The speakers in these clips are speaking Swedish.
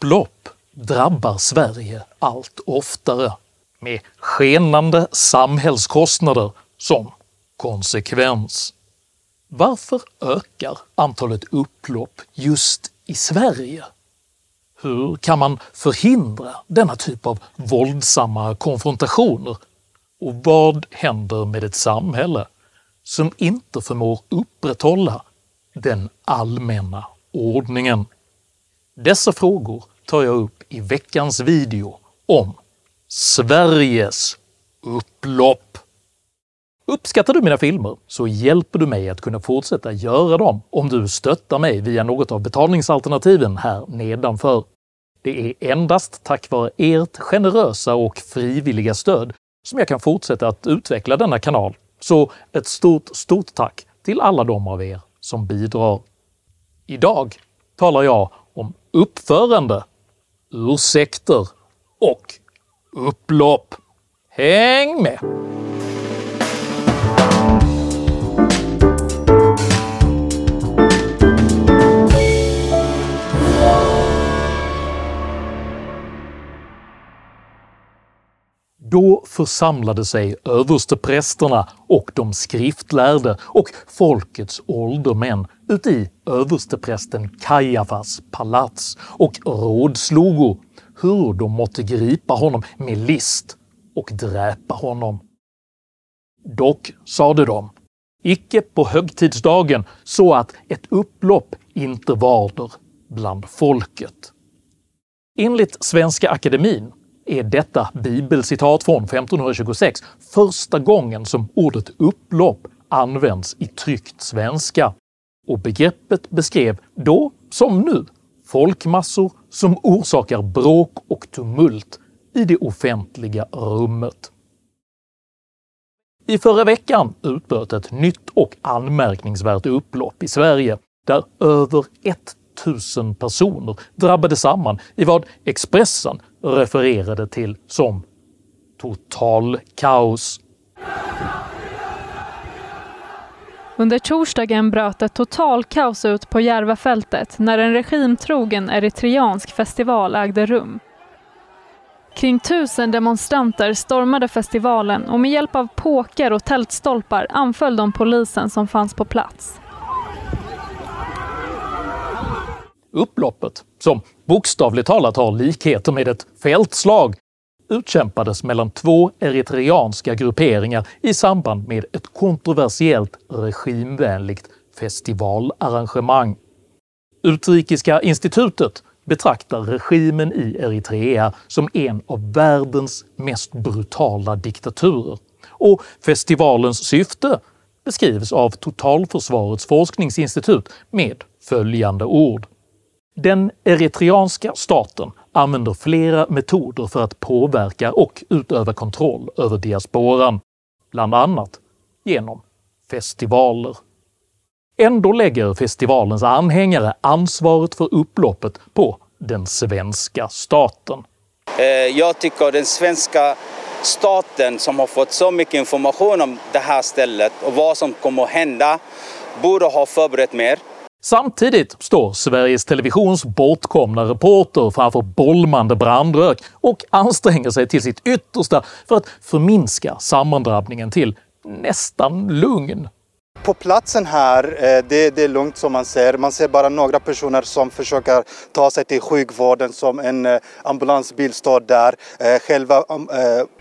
upplopp drabbar Sverige allt oftare med skenande samhällskostnader som konsekvens. Varför ökar antalet upplopp just i Sverige? Hur kan man förhindra denna typ av våldsamma konfrontationer? Och vad händer med ett samhälle som inte förmår upprätthålla den allmänna ordningen? Dessa frågor tar jag upp i veckans video om Sveriges upplopp. Uppskattar du mina filmer så hjälper du mig att kunna fortsätta göra dem om du stöttar mig via något av betalningsalternativen här nedanför. Det är endast tack vare ert generösa och frivilliga stöd som jag kan fortsätta att utveckla denna kanal, så ett stort, stort tack till alla de av er som bidrar. Idag talar jag uppförande, ursäkter och upplopp. Häng med! Då församlade sig översteprästerna och de skriftlärde och folkets åldermän uti översteprästen Kajafas palats och rådslogo hur de måtte gripa honom med list och dräpa honom. Dock sade de, icke på högtidsdagen så att ett upplopp inte varder bland folket. Enligt Svenska Akademin är detta bibelcitat från 1526 första gången som ordet upplopp används i tryckt svenska och begreppet beskrev då, som nu, folkmassor som orsakar bråk och tumult i det offentliga rummet. I förra veckan utbröt ett nytt och anmärkningsvärt upplopp i Sverige där över 1000 personer drabbade samman i vad Expressen refererade till som “total kaos”. Under torsdagen bröt ett totalkaos ut på Järvafältet när en regimtrogen eritreansk festival ägde rum. Kring tusen demonstranter stormade festivalen och med hjälp av påkar och tältstolpar anföll de polisen som fanns på plats. Upploppet, som bokstavligt talat har likheter med ett fältslag, utkämpades mellan två eritreanska grupperingar i samband med ett kontroversiellt regimvänligt festivalarrangemang. Utrikiska institutet betraktar regimen i Eritrea som en av världens mest brutala diktaturer och festivalens syfte beskrivs av Totalförsvarets forskningsinstitut med följande ord. Den eritreanska staten använder flera metoder för att påverka och utöva kontroll över diasporan, bland annat genom festivaler. Ändå lägger festivalens anhängare ansvaret för upploppet på den svenska staten. Eh, jag tycker den svenska staten som har fått så mycket information om det här stället och vad som kommer att hända borde ha förberett mer. Samtidigt står Sveriges Televisions bortkomna reporter framför bolmande brandrök och anstränger sig till sitt yttersta för att förminska sammandrabbningen till nästan lugn. På platsen här, eh, det, det, är lugnt som man ser. Man ser bara några personer som försöker ta sig till sjukvården som en eh, ambulansbil står där. Eh, själva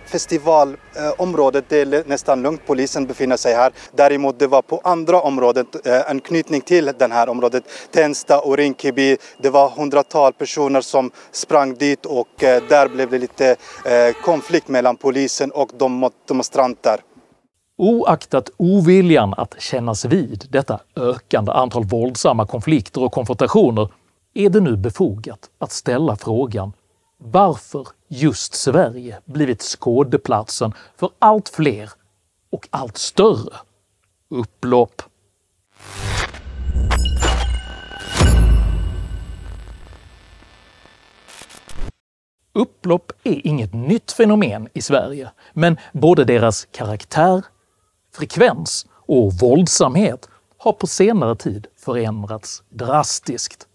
festivalområdet det är nästan lugnt, polisen befinner sig här. Däremot det var på andra områden, en knytning till det här området, Tensta och Rinkeby. Det var hundratals personer som sprang dit och där blev det lite konflikt mellan polisen och de demonstranter. Oaktat oviljan att kännas vid detta ökande antal våldsamma konflikter och konfrontationer är det nu befogat att ställa frågan varför just Sverige blivit skådeplatsen för allt fler och allt större upplopp. Upplopp är inget nytt fenomen i Sverige, men både deras karaktär frekvens och våldsamhet har på senare tid förändrats drastiskt.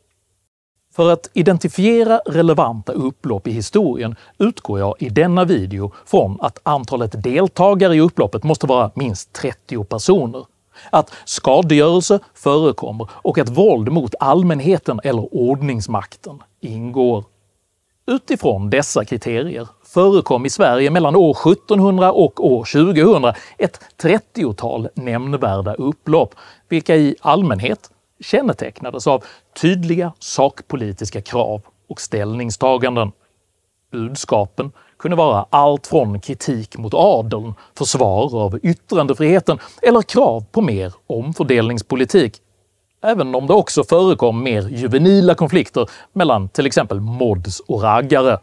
För att identifiera relevanta upplopp i historien utgår jag i denna video från att antalet deltagare i upploppet måste vara minst 30 personer, att skadegörelse förekommer och att våld mot allmänheten eller ordningsmakten ingår. Utifrån dessa kriterier förekom i Sverige mellan år 1700 och år 2000 ett 30-tal nämnvärda upplopp, vilka i allmänhet kännetecknades av tydliga sakpolitiska krav och ställningstaganden. Budskapen kunde vara allt från kritik mot adeln, försvar av yttrandefriheten eller krav på mer omfördelningspolitik, även om det också förekom mer juvenila konflikter mellan till exempel mods och raggare,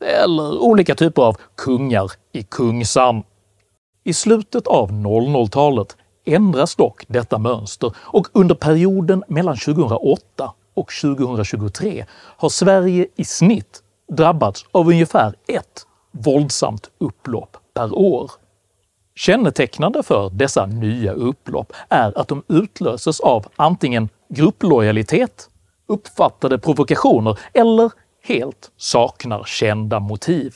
eller olika typer av kungar i Kungsan. I slutet av 00-talet ändras dock detta mönster och under perioden mellan 2008 och 2023 har Sverige i snitt drabbats av ungefär ett våldsamt upplopp per år. Kännetecknande för dessa nya upplopp är att de utlöses av antingen grupplojalitet, uppfattade provokationer eller helt saknar kända motiv.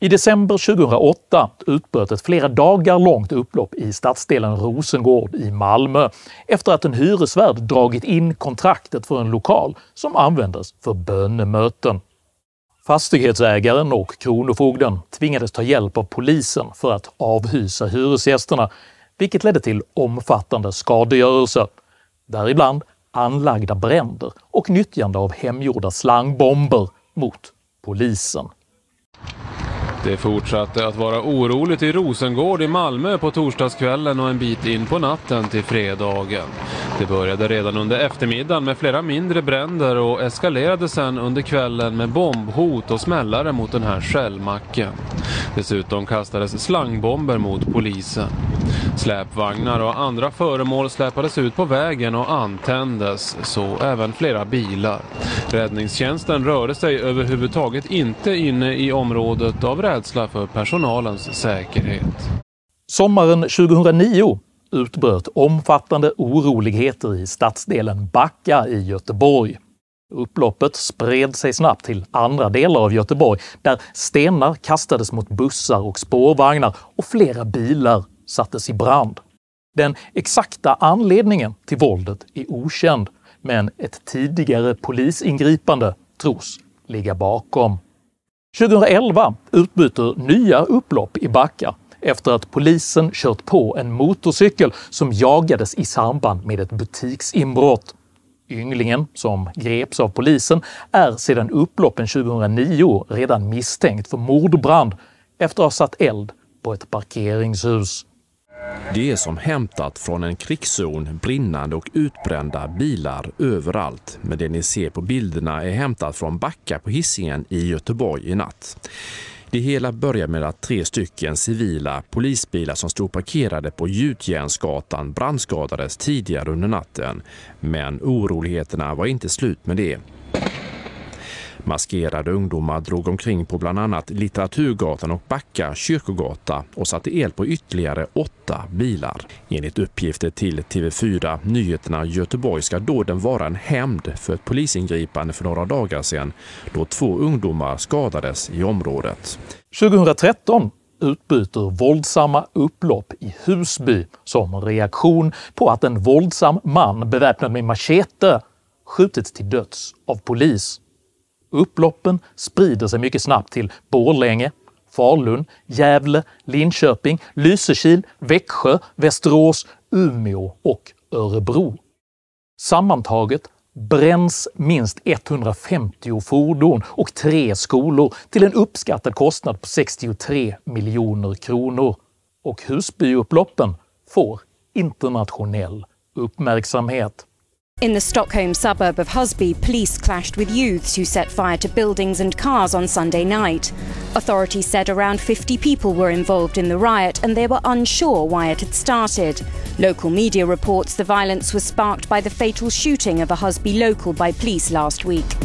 I december 2008 utbröt ett flera dagar långt upplopp i stadsdelen Rosengård i Malmö efter att en hyresvärd dragit in kontraktet för en lokal som användes för bönemöten. Fastighetsägaren och kronofogden tvingades ta hjälp av polisen för att avhysa hyresgästerna, vilket ledde till omfattande skadegörelse, däribland anlagda bränder och nyttjande av hemgjorda slangbomber mot polisen. Det fortsatte att vara oroligt i Rosengård i Malmö på torsdagskvällen och en bit in på natten till fredagen. Det började redan under eftermiddagen med flera mindre bränder och eskalerade sen under kvällen med bombhot och smällare mot den här skällmacken. Dessutom kastades slangbomber mot polisen. Släpvagnar och andra föremål släpades ut på vägen och antändes, så även flera bilar. Räddningstjänsten rörde sig överhuvudtaget inte inne i området av rädsla för personalens säkerhet. Sommaren 2009 utbröt omfattande oroligheter i stadsdelen Backa i Göteborg. Upploppet spred sig snabbt till andra delar av Göteborg där stenar kastades mot bussar och spårvagnar och flera bilar sattes i brand. Den exakta anledningen till våldet är okänd, men ett tidigare polisingripande tros ligga bakom. 2011 utbyter nya upplopp i Backa efter att polisen kört på en motorcykel som jagades i samband med ett butiksinbrott. Ynglingen, som greps av polisen, är sedan upploppen 2009 redan misstänkt för mordbrand efter att ha satt eld på ett parkeringshus. Det är som hämtat från en krigszon, brinnande och utbrända bilar överallt. Men det ni ser på bilderna är hämtat från Backa på hissingen i Göteborg i natt. Det hela börjar med att tre stycken civila polisbilar som stod parkerade på Gjutjärnsgatan brandskadades tidigare under natten. Men oroligheterna var inte slut med det. Maskerade ungdomar drog omkring på bland annat Litteraturgatan och Backa kyrkogata och satte el på ytterligare åtta bilar. Enligt uppgifter till TV4 Nyheterna Göteborg ska dåden vara en hämnd för ett polisingripande för några dagar sedan då två ungdomar skadades i området. 2013 utbryter våldsamma upplopp i Husby som reaktion på att en våldsam man beväpnad med machete skjutits till döds av polis. Upploppen sprider sig mycket snabbt till Borlänge, Falun, Gävle, Linköping, Lysekil, Växjö, Västerås, Umeå och Örebro. Sammantaget bränns minst 150 fordon och tre skolor till en uppskattad kostnad på 63 miljoner kronor. Och Husbyupploppen får internationell uppmärksamhet. In the Stockholm suburb of Husby, police clashed with youths who set fire to buildings and cars on Sunday night. Authorities said around 50 people were involved in the riot and they were unsure why it had started. Local media reports the violence was sparked by the fatal shooting of a Husby local by police last week.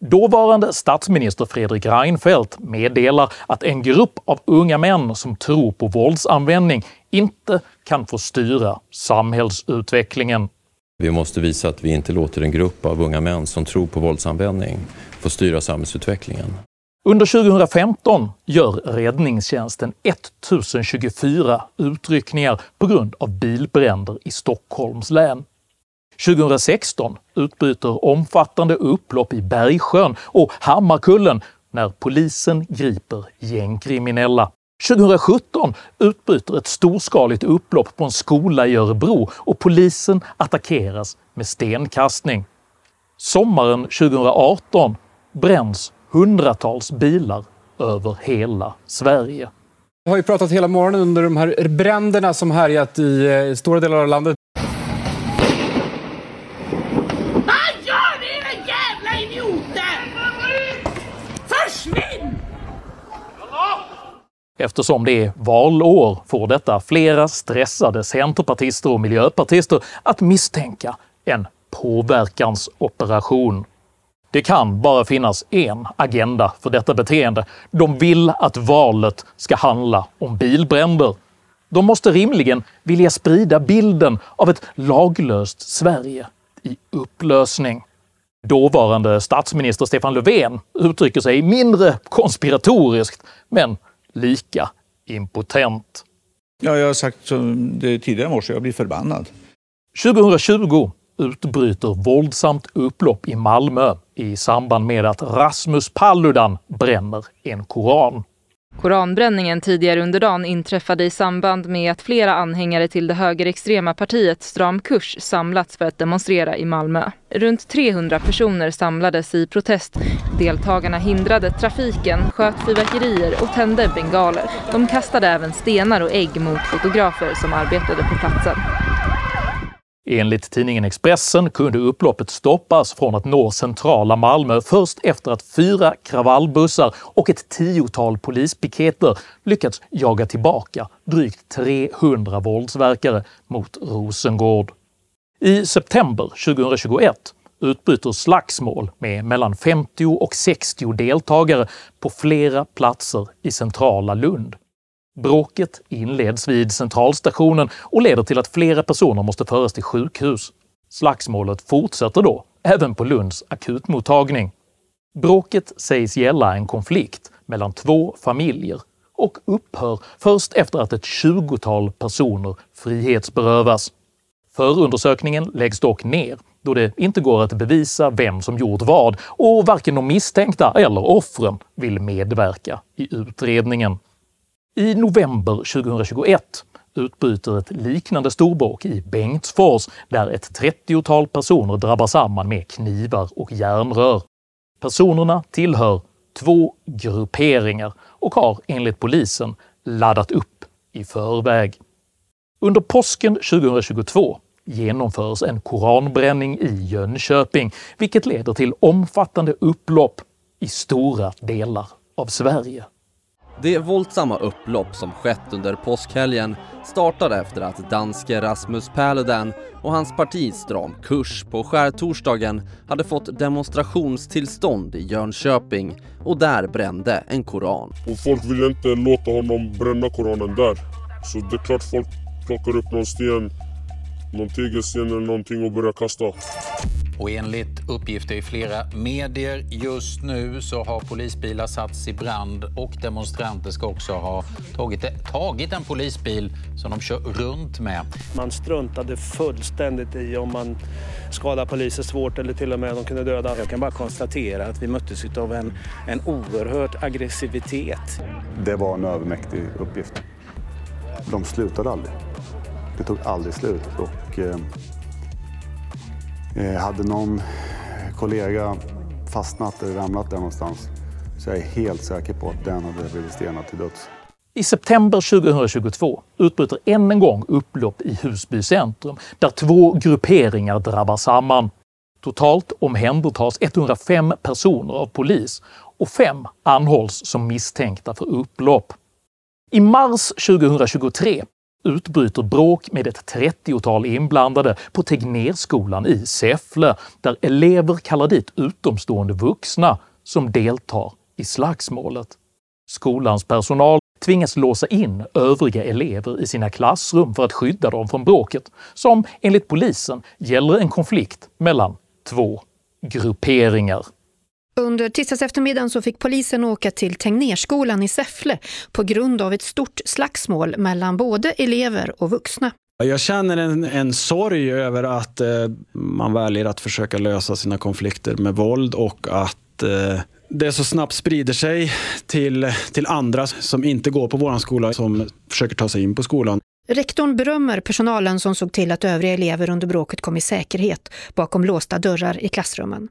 Dåvarande statsminister Fredrik Reinfeldt meddelar att en grupp av unga män som tror på våldsanvändning inte kan få styra samhällsutvecklingen. Vi måste visa att vi inte låter en grupp av unga män som tror på våldsanvändning få styra samhällsutvecklingen. Under 2015 gör räddningstjänsten 1024 utryckningar på grund av bilbränder i Stockholms län. 2016 utbryter omfattande upplopp i Bergsjön och Hammarkullen när polisen griper gängkriminella. 2017 utbryter ett storskaligt upplopp på en skola i Örebro och polisen attackeras med stenkastning. Sommaren 2018 bränns hundratals bilar över hela Sverige. Vi har ju pratat hela morgonen under de här bränderna som härjat i eh, stora delar av landet. Vad gör ni era jävla idioter? Försvinn! Eftersom det är valår får detta flera stressade centerpartister och miljöpartister att misstänka en påverkansoperation. Det kan bara finnas en agenda för detta beteende. De vill att valet ska handla om bilbränder. De måste rimligen vilja sprida bilden av ett laglöst Sverige i upplösning. Dåvarande statsminister Stefan Löfven uttrycker sig mindre konspiratoriskt, men lika impotent. Ja, jag har sagt det tidigare i morse, jag blir förbannad. 2020 utbryter våldsamt upplopp i Malmö i samband med att Rasmus Paludan bränner en koran. Koranbränningen tidigare under dagen inträffade i samband med att flera anhängare till det högerextrema partiet Stram kurs samlats för att demonstrera i Malmö. Runt 300 personer samlades i protest. Deltagarna hindrade trafiken, sköt fyrverkerier och tände bengaler. De kastade även stenar och ägg mot fotografer som arbetade på platsen. Enligt tidningen Expressen kunde upploppet stoppas från att nå centrala Malmö först efter att fyra kravallbussar och ett tiotal polispiketer lyckats jaga tillbaka drygt 300 våldsverkare mot Rosengård. I september 2021 utbryter slagsmål med mellan 50 och 60 deltagare på flera platser i centrala Lund. Bråket inleds vid centralstationen och leder till att flera personer måste föras till sjukhus. Slagsmålet fortsätter då, även på Lunds akutmottagning. Bråket sägs gälla en konflikt mellan två familjer och upphör först efter att ett tjugotal personer frihetsberövas. Förundersökningen läggs dock ner då det inte går att bevisa vem som gjort vad och varken de misstänkta eller offren vill medverka i utredningen. I november 2021 utbryter ett liknande storbråk i Bengtsfors där ett 30-tal personer drabbar samman med knivar och järnrör. Personerna tillhör två grupperingar och har enligt polisen laddat upp i förväg. Under påsken 2022 genomförs en koranbränning i Jönköping, vilket leder till omfattande upplopp i stora delar av Sverige. Det våldsamma upplopp som skett under påskhelgen startade efter att danske Rasmus Paludan och hans parti Stram kurs på skärtorsdagen hade fått demonstrationstillstånd i Jönköping och där brände en koran. Och folk ville inte låta honom bränna koranen där. Så det är klart folk plockar upp någon sten, någon tegelsten eller någonting och börjar kasta. Och enligt uppgifter i flera medier just nu så har polisbilar satts i brand och demonstranter ska också ha tagit, tagit en polisbil som de kör runt med. Man struntade fullständigt i om man skadar poliser svårt eller till och med de kunde döda. Jag kan bara konstatera att vi möttes av en, en oerhörd aggressivitet. Det var en övermäktig uppgift. De slutade aldrig. Det tog aldrig slut. Och, Eh, Eh, hade någon kollega fastnat eller ramlat där någonstans så jag är helt säker på att den hade blivit stenad till döds. I september 2022 utbryter än en gång upplopp i Husby centrum där två grupperingar drabbar samman. Totalt omhändertas 105 personer av polis och fem anhålls som misstänkta för upplopp. I mars 2023 utbryter bråk med ett 30-tal inblandade på Tegnérskolan i Säffle där elever kallar dit utomstående vuxna som deltar i slagsmålet. Skolans personal tvingas låsa in övriga elever i sina klassrum för att skydda dem från bråket, som enligt polisen gäller en konflikt mellan två grupperingar. Under tisdags eftermiddagen så fick polisen åka till Tegnérskolan i Säffle på grund av ett stort slagsmål mellan både elever och vuxna. Jag känner en, en sorg över att eh, man väljer att försöka lösa sina konflikter med våld och att eh, det så snabbt sprider sig till, till andra som inte går på vår skola som försöker ta sig in på skolan. Rektorn berömmer personalen som såg till att övriga elever under bråket kom i säkerhet bakom låsta dörrar i klassrummen.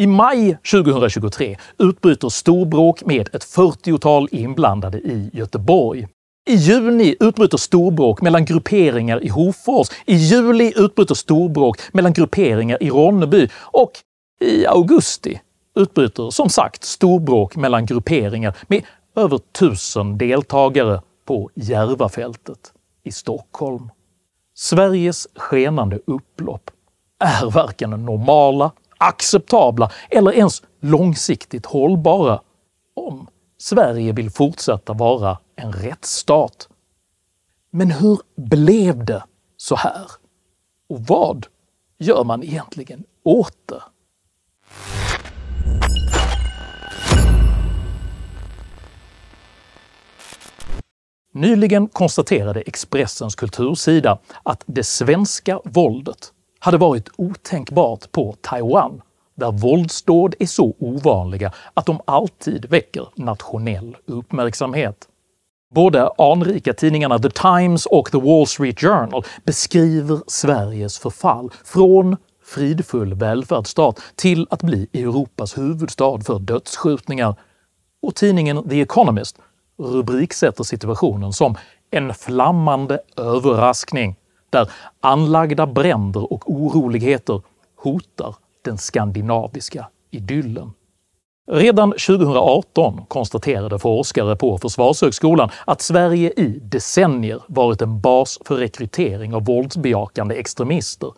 I maj 2023 utbryter storbråk med ett 40-tal inblandade i Göteborg. I juni utbryter storbråk mellan grupperingar i Hofors. I juli utbryter storbråk mellan grupperingar i Ronneby och i augusti utbryter som sagt storbråk mellan grupperingar med över tusen deltagare på Järvafältet i Stockholm. Sveriges skenande upplopp är varken normala, acceptabla eller ens långsiktigt hållbara om Sverige vill fortsätta vara en rättsstat. Men hur blev det så här? Och vad gör man egentligen åt det? Nyligen konstaterade Expressens kultursida att det svenska våldet hade varit otänkbart på Taiwan, där våldsdåd är så ovanliga att de alltid väcker nationell uppmärksamhet. Både anrika tidningarna The Times och The Wall Street Journal beskriver Sveriges förfall från fridfull välfärdsstat till att bli Europas huvudstad för dödsskjutningar. Och tidningen The Economist rubriksätter situationen som “en flammande överraskning” där anlagda bränder och oroligheter hotar den skandinaviska idyllen. Redan 2018 konstaterade forskare på Försvarshögskolan att Sverige i decennier varit en bas för rekrytering av våldsbejakande extremister.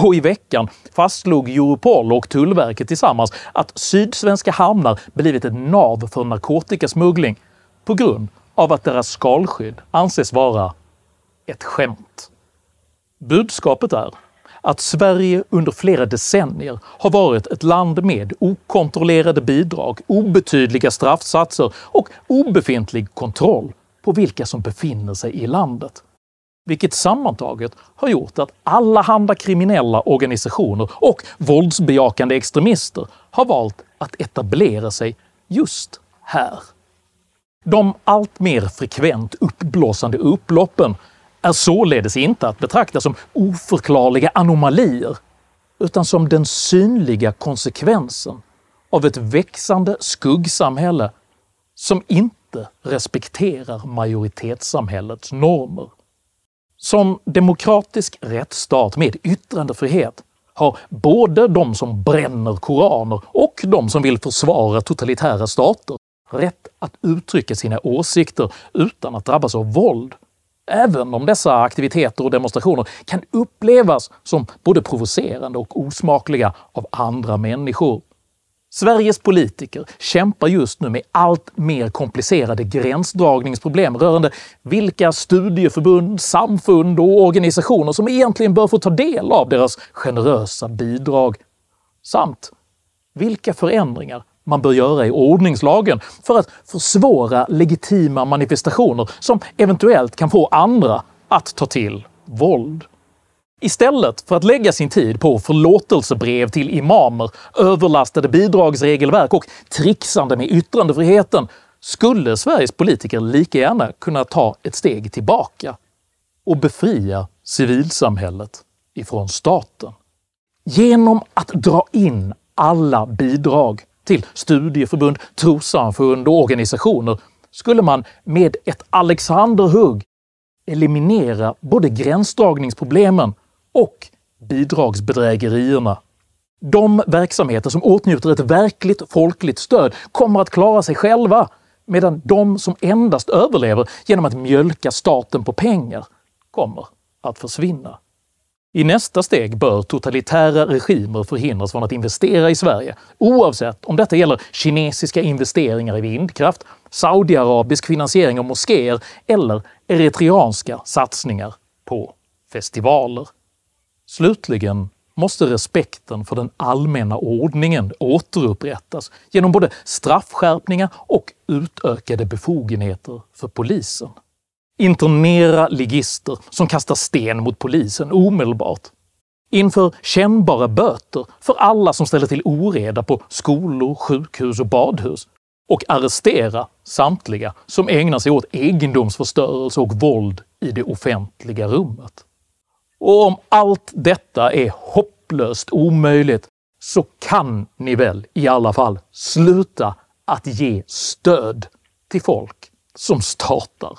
Och i veckan fastslog Europol och Tullverket tillsammans att sydsvenska hamnar blivit ett nav för narkotikasmuggling på grund av att deras skalskydd anses vara ett skämt. Budskapet är att Sverige under flera decennier har varit ett land med okontrollerade bidrag, obetydliga straffsatser och obefintlig kontroll på vilka som befinner sig i landet. Vilket sammantaget har gjort att allehanda kriminella organisationer och våldsbejakande extremister har valt att etablera sig just här. De allt mer frekvent uppblossande upploppen är således inte att betrakta som oförklarliga anomalier, utan som den synliga konsekvensen av ett växande skuggsamhälle som inte respekterar majoritetssamhällets normer. Som demokratisk rättsstat med yttrandefrihet har både de som bränner koraner och de som vill försvara totalitära stater rätt att uttrycka sina åsikter utan att drabbas av våld även om dessa aktiviteter och demonstrationer kan upplevas som både provocerande och osmakliga av andra människor. Sveriges politiker kämpar just nu med allt mer komplicerade gränsdragningsproblem rörande vilka studieförbund, samfund och organisationer som egentligen bör få ta del av deras generösa bidrag, samt vilka förändringar man bör göra i ordningslagen för att försvåra legitima manifestationer som eventuellt kan få andra att ta till våld. Istället för att lägga sin tid på förlåtelsebrev till imamer, överlastade bidragsregelverk och trixande med yttrandefriheten skulle Sveriges politiker lika gärna kunna ta ett steg tillbaka och befria civilsamhället ifrån staten. Genom att dra in alla bidrag till studieförbund, trossamfund och organisationer skulle man med ett Alexanderhugg eliminera både gränsdragningsproblemen och bidragsbedrägerierna. De verksamheter som åtnjuter ett verkligt folkligt stöd kommer att klara sig själva medan de som endast överlever genom att mjölka staten på pengar kommer att försvinna. I nästa steg bör totalitära regimer förhindras från att investera i Sverige, oavsett om detta gäller kinesiska investeringar i vindkraft, saudiarabisk finansiering av moskéer eller eritreanska satsningar på festivaler. Slutligen måste respekten för den allmänna ordningen återupprättas genom både straffskärpningar och utökade befogenheter för polisen. Internera ligister som kastar sten mot polisen omedelbart. Inför kännbara böter för alla som ställer till oreda på skolor, sjukhus och badhus och arrestera samtliga som ägnar sig åt egendomsförstörelse och våld i det offentliga rummet. Och om allt detta är hopplöst omöjligt så kan ni väl i alla fall sluta att ge stöd till folk som startar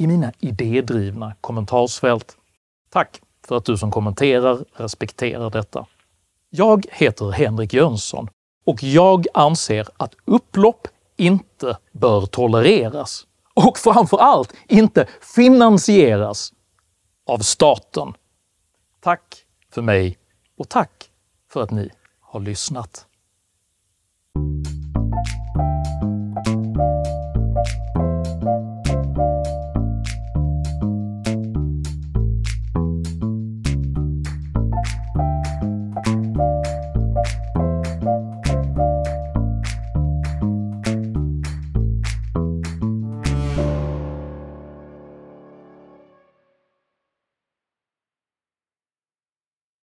i mina idédrivna kommentarsfält. Tack för att du som kommenterar respekterar detta. Jag heter Henrik Jönsson och jag anser att upplopp inte bör tolereras och framför allt inte finansieras av staten. Tack för mig och tack för att ni har lyssnat.